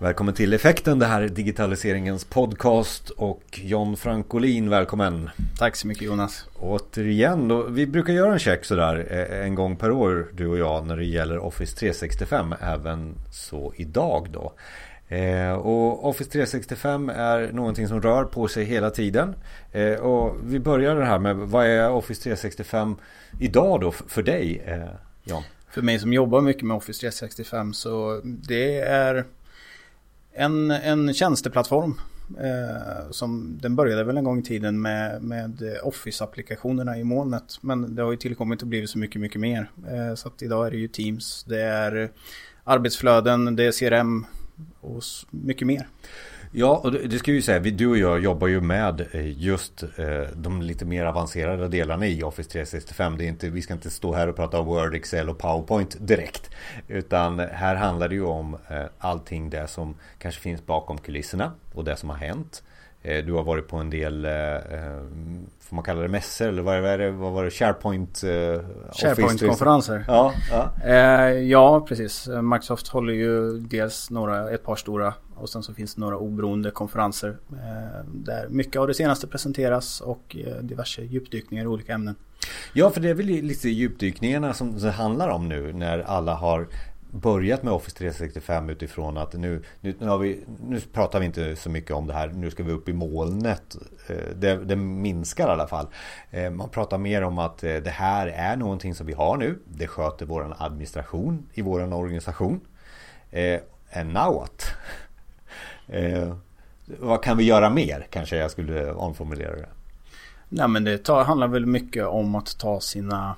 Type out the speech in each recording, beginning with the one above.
Välkommen till Effekten, det här är digitaliseringens podcast och John Frankolin, välkommen. Tack så mycket Jonas. Återigen, då, vi brukar göra en check sådär eh, en gång per år du och jag när det gäller Office 365, även så idag då. Eh, och Office 365 är någonting som rör på sig hela tiden. Eh, och vi börjar det här med vad är Office 365 idag då för dig, eh, John? För mig som jobbar mycket med Office 365 så det är en, en tjänsteplattform. Eh, som, den började väl en gång i tiden med, med Office-applikationerna i molnet. Men det har ju tillkommit och blivit så mycket, mycket mer. Eh, så att idag är det ju Teams, det är arbetsflöden, det är CRM och mycket mer. Ja, och det ska vi säga. Du och jag jobbar ju med eh, just eh, de lite mer avancerade delarna i Office 365. Det är inte, vi ska inte stå här och prata om Word, Excel och PowerPoint direkt. Utan här handlar det ju om eh, allting det som kanske finns bakom kulisserna och det som har hänt. Du har varit på en del, får man kalla det mässor eller vad, är det, vad var det, SharePoint? SharePoint-konferenser. Ja, ja. ja, precis. Microsoft håller ju dels några, ett par stora och sen så finns det några oberoende konferenser eh, där mycket av det senaste presenteras och eh, diverse djupdykningar i olika ämnen. Ja, för det är väl lite djupdykningarna som det handlar om nu när alla har börjat med Office 365 utifrån att nu, nu, nu, har vi, nu pratar vi inte så mycket om det här, nu ska vi upp i molnet. Eh, det, det minskar i alla fall. Eh, man pratar mer om att eh, det här är någonting som vi har nu. Det sköter vår administration i vår organisation. And now what? Eh, vad kan vi göra mer? Kanske jag skulle omformulera det. Nej men det tar, handlar väl mycket om att ta sina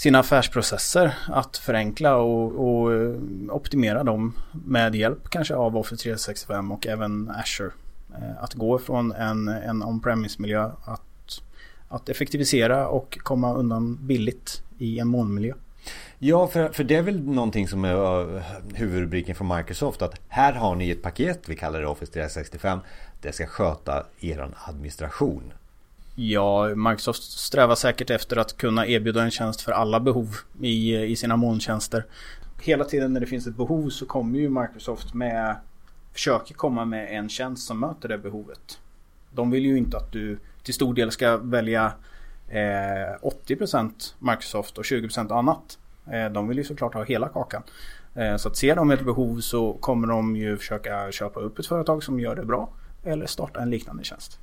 sina affärsprocesser att förenkla och, och, eh, optimera dem med hjälp kanske av Office 365 och även Azure. Eh, att gå från en, en on-premise miljö att, att effektivisera och komma undan billigt i en molnmiljö. Ja, för, för det är väl någonting som är eh, huvudrubriken från Microsoft att här har ni ett paket, vi kallar det Office 365, det ska sköta er administration. Ja, Microsoft strävar säkert efter att kunna erbjuda en tjänst för alla behov i, i sina molntjänster. Hela tiden när det finns ett behov så kommer ju Microsoft med försöker komma med en tjänst som möter det behovet. De vill ju inte att du till stor del ska välja eh, 80% Microsoft och 20% annat. Eh, de vill ju såklart ha hela kakan. Eh, så att ser de ett behov så kommer de ju försöka köpa upp ett företag som gör det bra. Eller starta en liknande tjänst.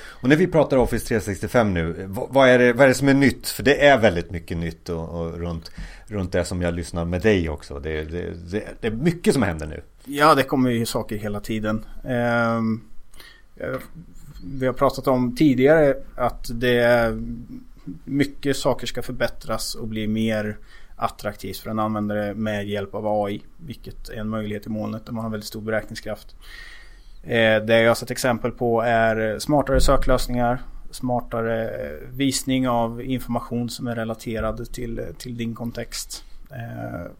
Och när vi pratar Office 365 nu, vad är det, vad är det som är nytt? För det är väldigt mycket nytt och, och runt, runt det som jag lyssnar med dig också. Det, det, det, det, är mycket som händer nu. Ja, det kommer ju saker hela tiden. Eh, vi har pratat om tidigare att det är mycket saker ska förbättras och bli mer attraktivt för en användare med hjälp av AI. Vilket är en möjlighet i molnet där man har väldigt stor beräkningskraft. Eh, det jag har sett exempel på är smartare söklösningar, smartare eh, visning av information som är relaterad till, till din kontext. Eh,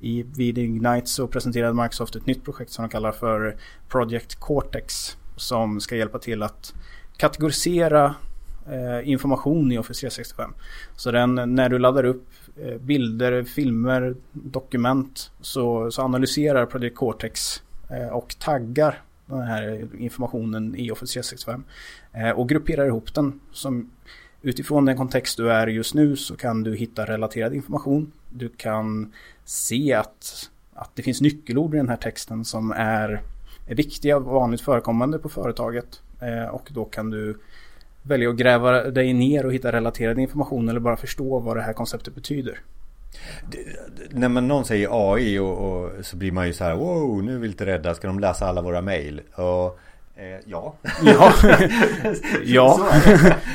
I, vid Ignite så presenterade Microsoft ett nytt projekt som de kallar för Project Cortex. Som ska hjälpa till att kategorisera eh, information i Office 365. Så den, när du laddar upp eh, bilder, filmer, dokument så, så analyserar Project Cortex eh, och taggar den här informationen i Office 365 eh, och grupperar ihop den. Som utifrån den kontext du är just nu så kan du hitta relaterad information. Du kan se att, att det finns nyckelord i den här texten som är, är viktiga och vanligt förekommande på företaget. Eh, och då kan du välja att gräva dig ner och hitta relaterad information eller bara förstå vad det här konceptet betyder. Det, när man någon säger AI och, och, så blir man ju så här wow nu är vi lite rädda ska de läsa alla våra mail? Och Eh, ja. Ja, ja.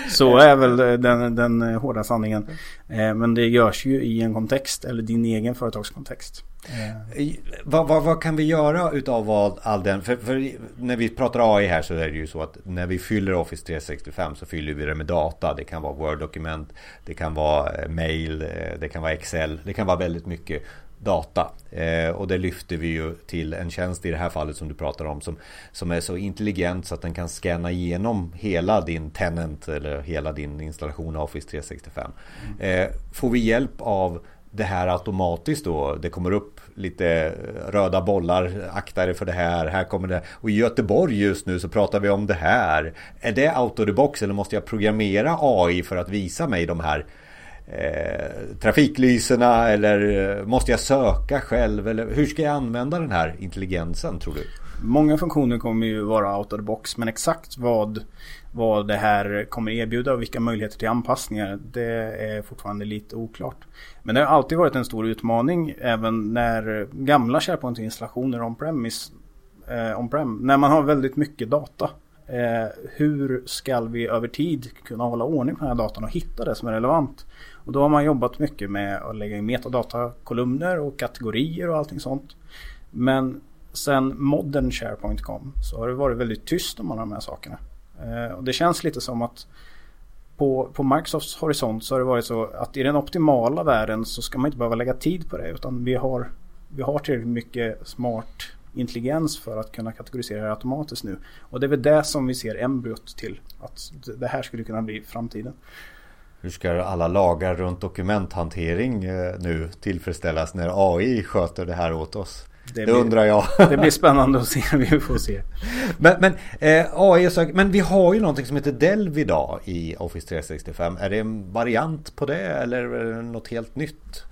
så är väl den, den hårda sanningen. Eh, men det görs ju i en kontext eller din egen företagskontext. Eh. Vad, vad, vad, kan vi göra utav all, all den? För, för, när vi pratar AI här så är det ju så att när vi fyller Office 365 så fyller vi det med data. Det kan vara Word-dokument, det kan vara eh, mail, eh, det kan vara Excel, det kan vara väldigt mycket data. Eh, och det lyfter vi ju till en tjänst i det här fallet som du pratar om som, som är så intelligent så att den kan scanna igenom hela din tenant eller hela din installation av Office 365. Eh, får vi hjälp av det här automatiskt då. Det kommer upp lite röda bollar. Akta dig för det här. Här kommer det. Och i Göteborg just nu så pratar vi om det här. Är det out of the box eller måste jag programmera AI för att visa mig de här eh, trafiklyserna eller eh, måste jag söka själv eller hur ska jag använda den här intelligensen tror du? Många funktioner kommer ju vara out of the box men exakt vad, vad det här kommer erbjuda och vilka möjligheter till anpassningar det är fortfarande lite oklart. Men det har alltid varit en stor utmaning även när gamla SharePoint-installationer on-premise eh, on-prem, när man har väldigt mycket data. Eh, hur ska vi över tid kunna hålla ordning på den här datan och hitta det som är relevant? Och då har man jobbat mycket med att lägga in metadatakolumner och kategorier och allting sånt. Men sen modern SharePoint kom så har det varit väldigt tyst om alla de här sakerna. Eh, och det känns lite som att på, på Microsofts horisont så har det varit så att i den optimala världen så ska man inte behöva lägga tid på det utan vi har, vi har tillräckligt mycket smart intelligens för att kunna kategorisera det automatiskt nu. Och det är väl det som vi ser embryot till. Att det här skulle kunna bli framtiden. Hur ska alla lagar runt dokumenthantering eh, nu tillfredsställas när AI sköter det här åt oss? Det, det undrar jag. Det blir spännande att se. Vi får se. Men, men eh, AI så, men vi har ju någonting som heter Delv idag i Office 365. Är det en variant på det eller är det något helt nytt?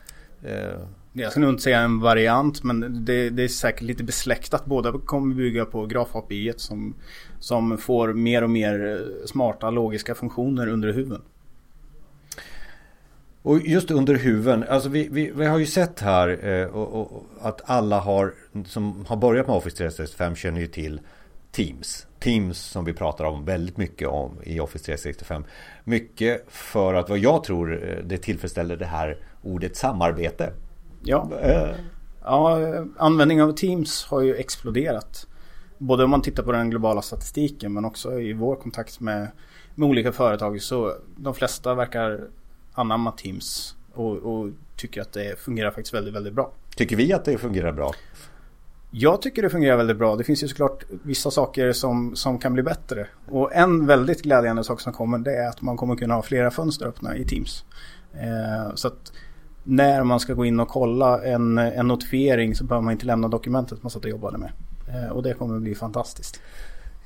Eh. Jag skulle nog inte säga en variant men det, det, är säkert lite besläktat. Båda kommer bygga på graf API som, som får mer och mer eh, smarta logiska funktioner under huven. Och just under huven, alltså vi, vi, vi har ju sett här eh, och, och, att alla har, som har börjat med Office 365 känner ju till Teams. Teams som vi pratar om väldigt mycket om i Office 365. Mycket för att vad jag tror eh, det tillfredsställer det här ordet samarbete. Ja, äh. ja användning av Teams har ju exploderat. Både om man tittar på den globala statistiken men också i vår kontakt med, med olika företag så de flesta verkar anamma Teams och, och tycker att det fungerar faktiskt väldigt, väldigt bra. Tycker vi att det fungerar bra? Jag tycker det fungerar väldigt bra. Det finns ju såklart vissa saker som, som kan bli bättre. Och en väldigt glädjande sak som kommer det är att man kommer kunna ha flera fönster öppna i Teams. Eh, så att när man ska gå in och kolla en, en notifiering så behöver man inte lämna dokumentet man satt och jobbade med. Eh, och det kommer bli fantastiskt.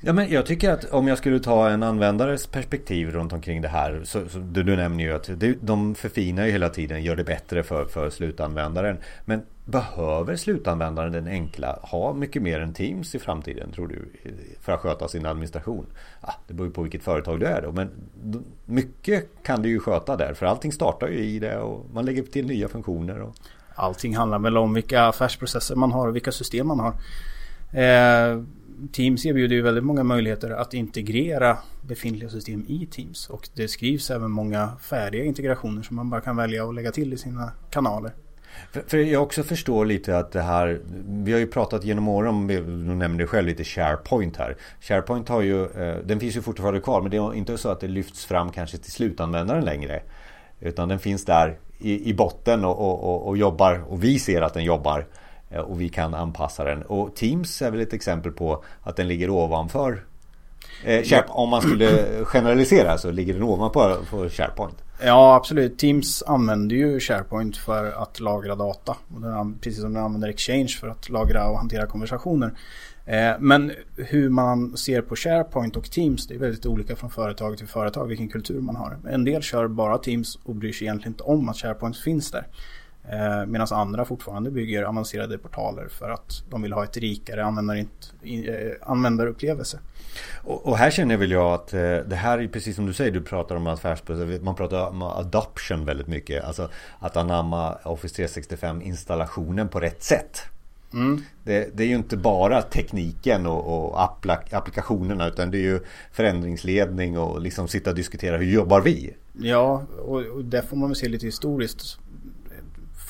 Ja, men jag tycker att om jag skulle ta en användares perspektiv runt omkring det här. Så, så du, du nämner ju att det, de förfinar ju hela tiden, gör det bättre för, för slutanvändaren. Men behöver slutanvändaren den enkla ha mycket mer än Teams i framtiden tror du? För att sköta sin administration. Ja, det beror ju på vilket företag du är då. Men mycket kan du ju sköta där. För allting startar ju i det och man lägger till nya funktioner. Och... Allting handlar väl om vilka affärsprocesser man har och vilka system man har. Eh, Teams erbjuder ju väldigt många möjligheter att integrera befintliga system i Teams. Och det skrivs även många färdiga integrationer som man bara kan välja att lägga till i sina kanaler. För, jag också förstår lite att det här Vi har ju pratat genom åren om Du nämnde själv lite SharePoint här SharePoint har ju eh, Den finns ju fortfarande kvar men det är inte så att det lyfts fram kanske till slutanvändaren längre Utan den finns där i, i botten och, och, och, och jobbar och vi ser att den jobbar och vi kan anpassa den. Och Teams är väl ett exempel på att den ligger ovanför eh, om man skulle generalisera så ligger den ovanpå på SharePoint. Ja absolut. Teams använder ju SharePoint för att lagra data. precis som den använder Exchange för att lagra och hantera konversationer. Eh, men hur man ser på SharePoint och Teams det är väldigt olika från företag till företag vilken kultur man har. En del kör bara Teams och bryr sig egentligen inte om att SharePoint finns där. Eh, Medan andra fortfarande bygger avancerade portaler för att de vill ha ett rikare eh, användarupplevelse. Och, och här känner väl jag att eh, det här är precis som du säger, du pratar om affärsprocesser, man pratar om adoption väldigt mycket. Alltså att anamma Office 365 installationen på rätt sätt. Mm. Det, det, är ju inte bara tekniken och, och applikationerna utan det är ju förändringsledning och liksom sitta och diskutera hur jobbar vi? Ja, och, och det får man väl se lite historiskt.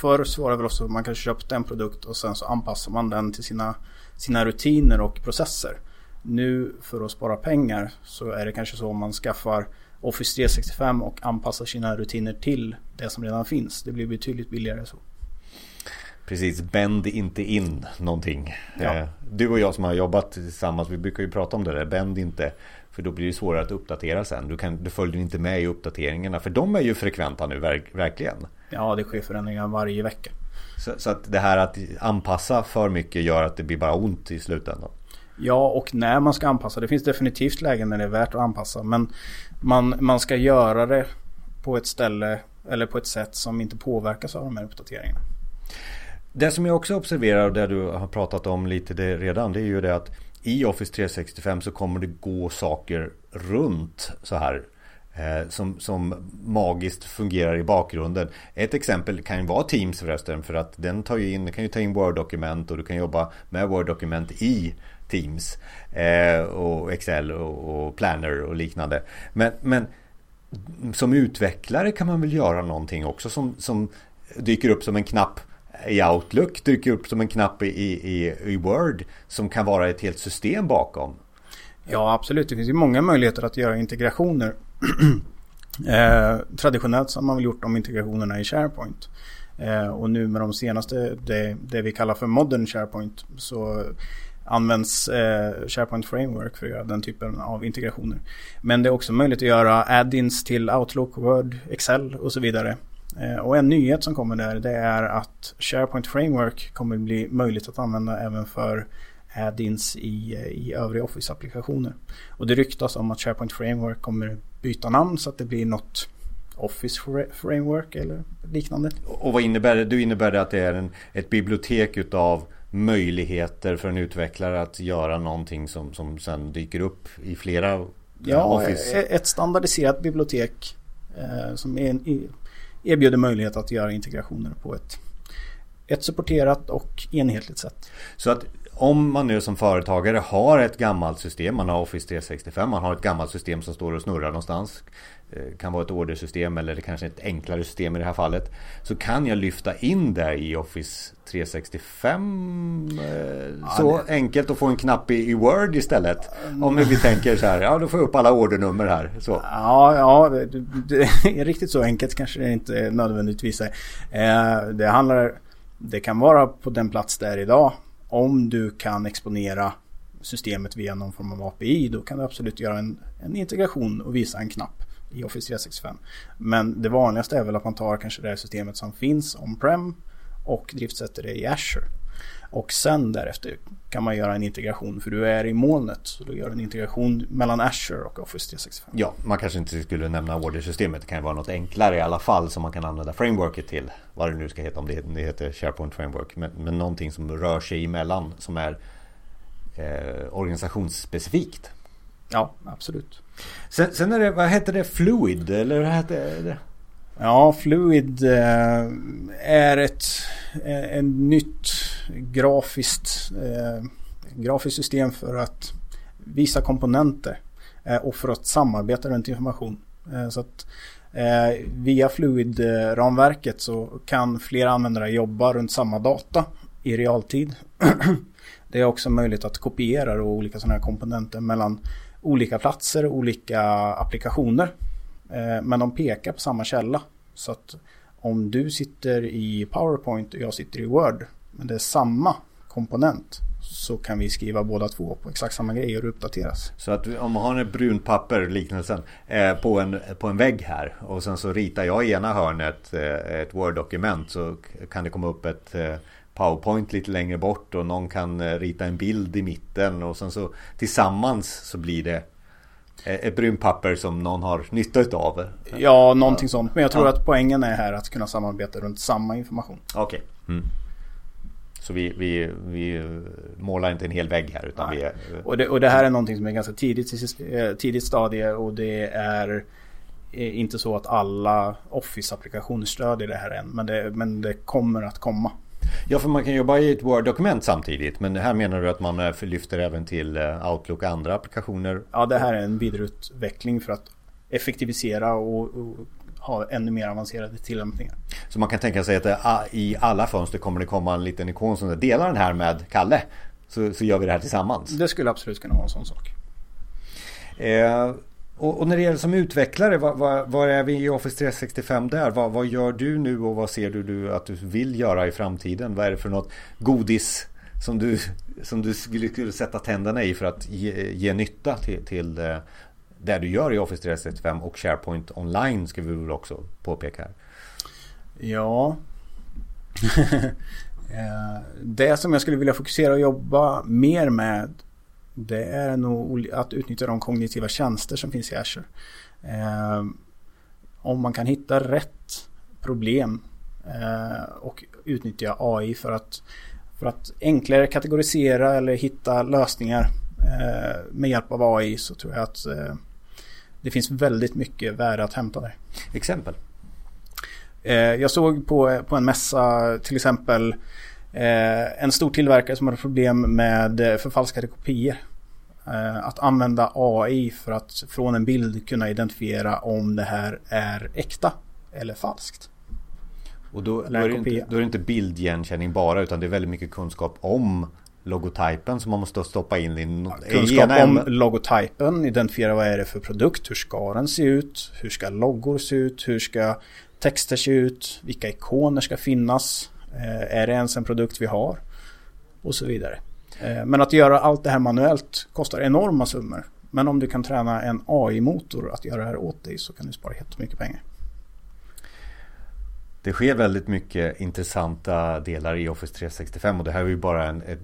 Förr så var det väl också att man kanske köpte en produkt och sen så anpassar man den till sina, sina rutiner och processer. Nu för att spara pengar så är det kanske så om man skaffar Office 365 och anpassar sina rutiner till det som redan finns. Det blir betydligt billigare så. Precis, bänd inte in någonting. Ja. Eh, du och jag som har jobbat tillsammans, vi brukar ju prata om det där. Bänd inte, för då blir det svårare att uppdatera sen. Du, kan, du följer inte med i uppdateringarna, för de är ju frekventa nu, verkligen. Ja, det sker förändringar varje vecka. Så, så, att det här att anpassa för mycket gör att det blir bara ont i slutändan? Ja, och när man ska anpassa. Det finns definitivt lägen när det är värt att anpassa. Men man, man ska göra det på ett ställe eller på ett sätt som inte påverkas av de här uppdateringarna. Det som jag också observerar och det du har pratat om lite det redan det är ju det att i Office 365 så kommer det gå saker runt så här Eh, som, som magiskt fungerar i bakgrunden. Ett exempel kan ju vara Teams förresten för att den tar ju in, kan ju ta in Word-dokument och du kan jobba med Word-dokument i Teams eh, och Excel och, och, Planner och liknande. Men, men som utvecklare kan man väl göra någonting också som, som dyker upp som en knapp i Outlook dyker upp som en knapp i, i, i Word som kan vara ett helt system bakom. Ja absolut, det finns ju många möjligheter att göra integrationer. eh, traditionellt så har man väl gjort de integrationerna i SharePoint. Eh, och nu med de senaste, det, det, vi kallar för modern SharePoint, så används eh, SharePoint Framework för att göra den typen av integrationer. Men det är också möjligt att göra add-ins till Outlook, Word, Excel och så vidare. Eh, och en nyhet som kommer där det är att SharePoint Framework kommer bli möjligt att använda även för add-ins i, i övriga Office-applikationer. Och det ryktas om att SharePoint Framework kommer byta namn så att det blir något Office Framework eller liknande. Och vad innebär det? Du innebär det att det är en, ett bibliotek utav möjligheter för en utvecklare att göra någonting som, som sen dyker upp i flera Ja, Office. E- ett standardiserat bibliotek eh, som är en, erbjuder möjlighet att göra integrationer på ett, ett supporterat och enhetligt sätt. Så att om man nu som företagare har ett gammalt system, man har Office 365, man har ett gammalt system som står och snurrar någonstans. Eh, kan vara ett ordersystem eller det kanske är ett enklare system i det här fallet. Så kan jag lyfta in det i Office 365. Eh, ja, så det... enkelt att få en knapp i, Word istället. Om vi tänker så här, ja då får jag upp alla ordernummer här. Så. Ja, ja det, det, är riktigt så enkelt kanske det inte nödvändigtvis är. Eh, det handlar, det kan vara på den plats där idag. Om du kan exponera systemet via någon form av API då kan du absolut göra en, en integration och visa en knapp i Office 365. Men det vanligaste är väl att man tar kanske det här systemet som finns on-prem och driftsätter det i Azure. Och sen därefter kan man göra en integration för du är i molnet. Så du gör en integration mellan Azure och Office 365. Ja, man kanske inte skulle nämna ordersystemet. Det kan ju vara något enklare i alla fall som man kan använda frameworket till. Vad det nu ska heta, om det, heter SharePoint Framework. Men, men någonting som rör sig emellan som är eh, organisationsspecifikt. Ja, absolut. Sen, sen är det, vad heter det, Fluid? Eller vad heter det? Ja, Fluid eh, är ett eh, en nytt grafiskt, eh, grafiskt system för att visa komponenter eh, och för att samarbeta runt information. Eh, så att eh, via Fluid-ramverket så kan flera användare jobba runt samma data i realtid. Det är också möjligt att kopiera olika sådana här komponenter mellan olika platser och olika applikationer. Eh, men de pekar på samma källa. Så att om du sitter i PowerPoint och jag sitter i Word, men det är samma komponent, så kan vi skriva båda två på exakt samma grejer och uppdateras. Så att om man har en brunt papper, liknelsen, eh, på, en, på en vägg här och sen så ritar jag i ena hörnet eh, ett Word-dokument så kan det komma upp ett PowerPoint lite längre bort och någon kan eh, rita en bild i mitten och sen så tillsammans så blir det eh, ett brunt papper som någon har nytta utav. Ja, någonting sånt. Men jag tror ja. att poängen är här att kunna samarbeta runt samma information. Okej. Okay. Mm. Så vi, vi, vi målar inte en hel vägg här utan Nej. vi är... och, det, och det här är någonting som är ganska tidigt, eh, tidigt stadie och det är inte så att alla Office-applikationer stödjer det här än. Men det, men det kommer att komma. Ja, för man kan jobba i ett Word-dokument samtidigt. Men här menar du att man eh, lyfter även till eh, Outlook och andra applikationer? Ja, det här är en vidareutveckling för att effektivisera och, och ha ännu mer avancerade tillämpningar. Så man kan tänka sig att eh, i alla fönster kommer det komma en liten ikon som delar den här med Kalle. Så, så gör vi det här tillsammans. Det skulle absolut kunna vara en sån sak. Eh, och, och, när det gäller som utvecklare, var, är vi i Office 365 där? Vad, vad gör du nu och vad ser du, du att du vill göra i framtiden? Vad är det för något godis som du, som du skulle, skulle sätta tänderna i för att ge, ge nytta till, till det, du gör i Office 365 och SharePoint online ska vi väl också påpeka här. Ja. Eh, det som jag skulle vilja fokusera och jobba mer med det är nog att utnyttja de kognitiva tjänster som finns i Azure. Eh, om man kan hitta rätt problem eh, och utnyttja AI för att, för att enklare kategorisera eller hitta lösningar med hjälp av AI så tror jag att det finns väldigt mycket värde att hämta där. Exempel? Eh, jag såg på, på en mässa till exempel eh, en stor tillverkare som hade problem med eh, förfalskade kopior. Att använda AI för att från en bild kunna identifiera om det här är äkta eller falskt. Och då, då, är, det inte, då är det inte bildigenkänning bara utan det är väldigt mycket kunskap om logotypen som man måste stoppa in i Kunskap om logotypen, identifiera vad är det för produkt, hur ska den se ut, hur ska loggor se ut, hur ska texter se ut, vilka ikoner ska finnas, eh, är det ens en produkt vi har och så vidare. Eh, men att göra allt det här manuellt kostar enorma summor. Men om du kan träna en AI-motor att göra det här åt dig så kan du spara jättemycket pengar. Det sker väldigt mycket intressanta delar i Office 365 och det här är ju bara en, ett,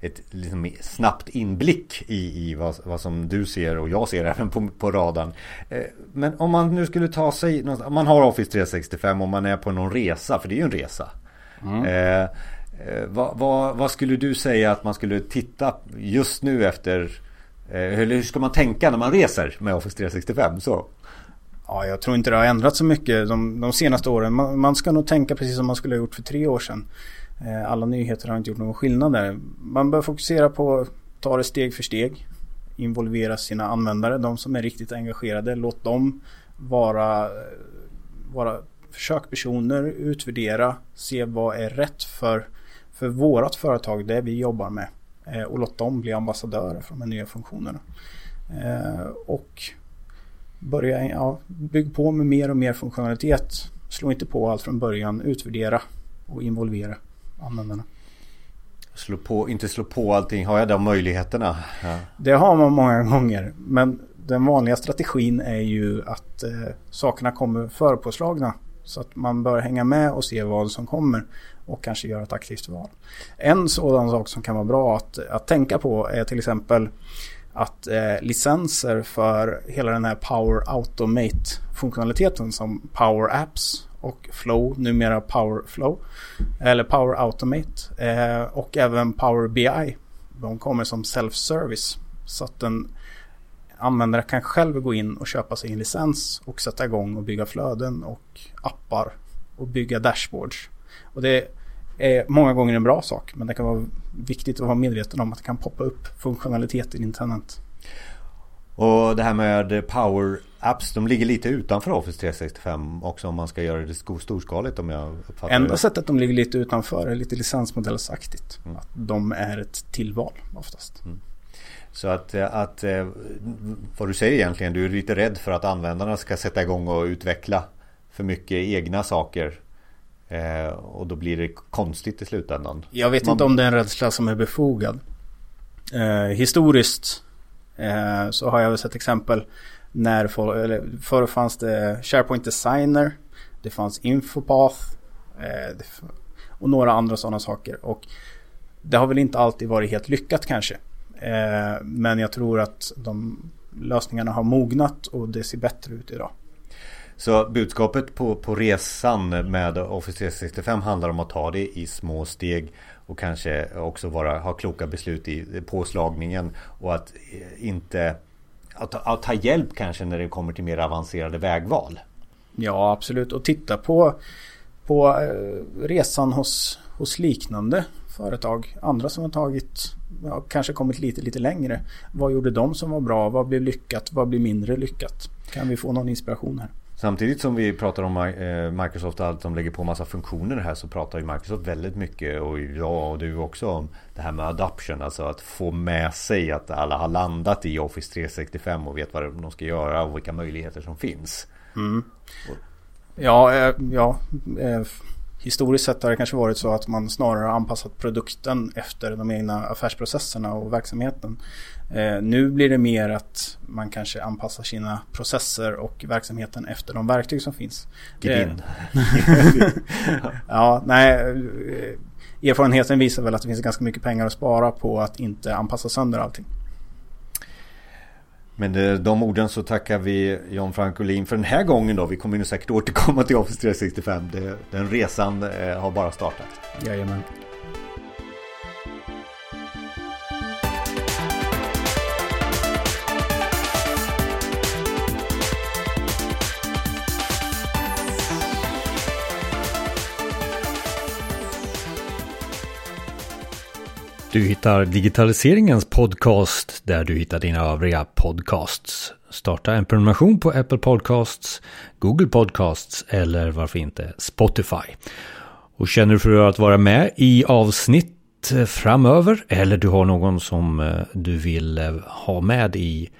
ett liksom snabbt inblick i, i vad, vad, som du ser och jag ser även på, på radarn. Eh, men om man nu skulle ta sig, om man har Office 365 och man är på någon resa, för det är ju en resa. Mm. Eh, eh, vad, vad, vad, skulle du säga att man skulle titta just nu efter eh, eller hur ska man tänka när man reser med Office 365? Så. Ja, jag tror inte det har ändrats så mycket de, de senaste åren. Man, man, ska nog tänka precis som man skulle ha gjort för tre år sedan. Eh, alla nyheter har inte gjort någon skillnad där. Man bör fokusera på att ta det steg för steg. Involvera sina användare, de som är riktigt engagerade. Låt dem vara, vara försökpersoner, utvärdera, se vad är rätt för, för vårat företag, det vi jobbar med. Eh, och låt dem bli ambassadörer för de här nya funktionerna. Eh, och börja, ja, bygg på med mer och mer funktionalitet. Slå inte på allt från början, utvärdera och involvera användarna. Slå på, inte slå på allting, har jag de möjligheterna? Ja. Det har man många gånger. Men den vanliga strategin är ju att eh, sakerna kommer förpåslagna. Så att man bör hänga med och se vad som kommer och kanske göra ett aktivt val. En sådan sak som kan vara bra att, att tänka på är till exempel att eh, licenser för hela den här Power Automate funktionaliteten som Power Apps och Flow, numera Power Flow. Eller Power Automate. Eh, och även Power BI. De kommer som self-service. Så att en användare kan själv gå in och köpa sig en licens och sätta igång och bygga flöden och appar och bygga dashboards. Och det är många gånger en bra sak men det kan vara viktigt att vara medveten om att det kan poppa upp funktionalitet i internet. Och det här med Power Apps, de ligger lite utanför Office 365 också om man ska göra det storskaligt om jag uppfattar Enda det. sättet de ligger lite utanför är lite licensmodellsaktigt. Mm. Att de är ett tillval oftast. Mm. Så att, eh, att eh, vad du säger egentligen, du är lite rädd för att användarna ska sätta igång och utveckla för mycket egna saker. Eh, och då blir det konstigt i slutändan. Jag vet Man... inte om det är en rädsla som är befogad. Eh, historiskt eh, så har jag väl sett exempel när för, eller, förr fanns det SharePoint Designer. Det fanns Infopath. Eh, det, och några andra sådana saker. Och det har väl inte alltid varit helt lyckat kanske. Eh, men jag tror att de lösningarna har mognat och det ser bättre ut idag. Så budskapet på, på resan med Office 365 handlar om att ta det i små steg och kanske också vara, ha kloka beslut i påslagningen och att eh, inte att, att ta hjälp kanske när det kommer till mer avancerade vägval. Ja absolut och titta på, på eh, resan hos, hos liknande företag. Andra som har tagit ja, kanske kommit lite lite längre. Vad gjorde de som var bra? Vad blev lyckat? Vad blev mindre lyckat? Kan vi få någon inspiration här? Samtidigt som vi pratar om eh, Microsoft och allt som lägger på massa funktioner här så pratar ju Microsoft väldigt mycket och jag och du också om det här med adoption. Alltså att få med sig att alla har landat i Office 365 och vet vad de ska göra och vilka möjligheter som finns. Mm. Ja, eh, ja. Eh, historiskt sett har det kanske varit så att man snarare har anpassat produkten efter de egna affärsprocesserna och verksamheten. Eh, nu blir det mer att man kanske anpassar sina processer och verksamheten efter de verktyg som finns. Gedin. ja, nej. Eh, erfarenheten visar väl att det finns ganska mycket pengar att spara på att inte anpassa sönder allting. Men eh, de orden så tackar vi John Frankolin för den här gången då. Vi kommer ju säkert återkomma till Office 365. Det, den resan eh, har bara startat. Jajamän. Du hittar digitaliseringens podcast där du hittar dina övriga podcasts. Starta en prenumeration på Apple Podcasts, Google Podcasts eller varför inte Spotify. Och känner du för att vara med i avsnitt eh, framöver eller du har någon som eh, du vill eh, ha med i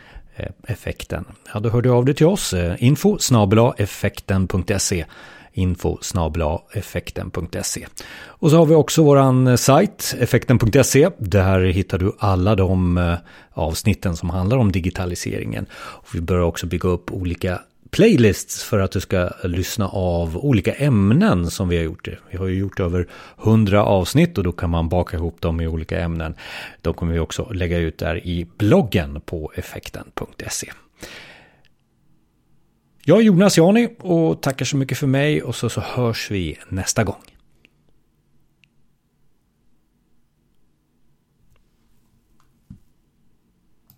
effekten. Ja, då hör du av dig till oss. Info effekten.se info effekten.se. Och så har vi också våran eh, sajt effekten.se. Där hittar du alla de eh, avsnitten som handlar om digitaliseringen. Och vi börjar också bygga upp olika playlists för att du ska lyssna av olika ämnen som vi har gjort. Vi har ju gjort över 100 avsnitt och då kan man baka ihop dem i olika ämnen. De kommer vi också lägga ut där i bloggen på effekten.se. Jag är Jonas Jani och tackar så mycket för mig och så, så hörs vi nästa gång.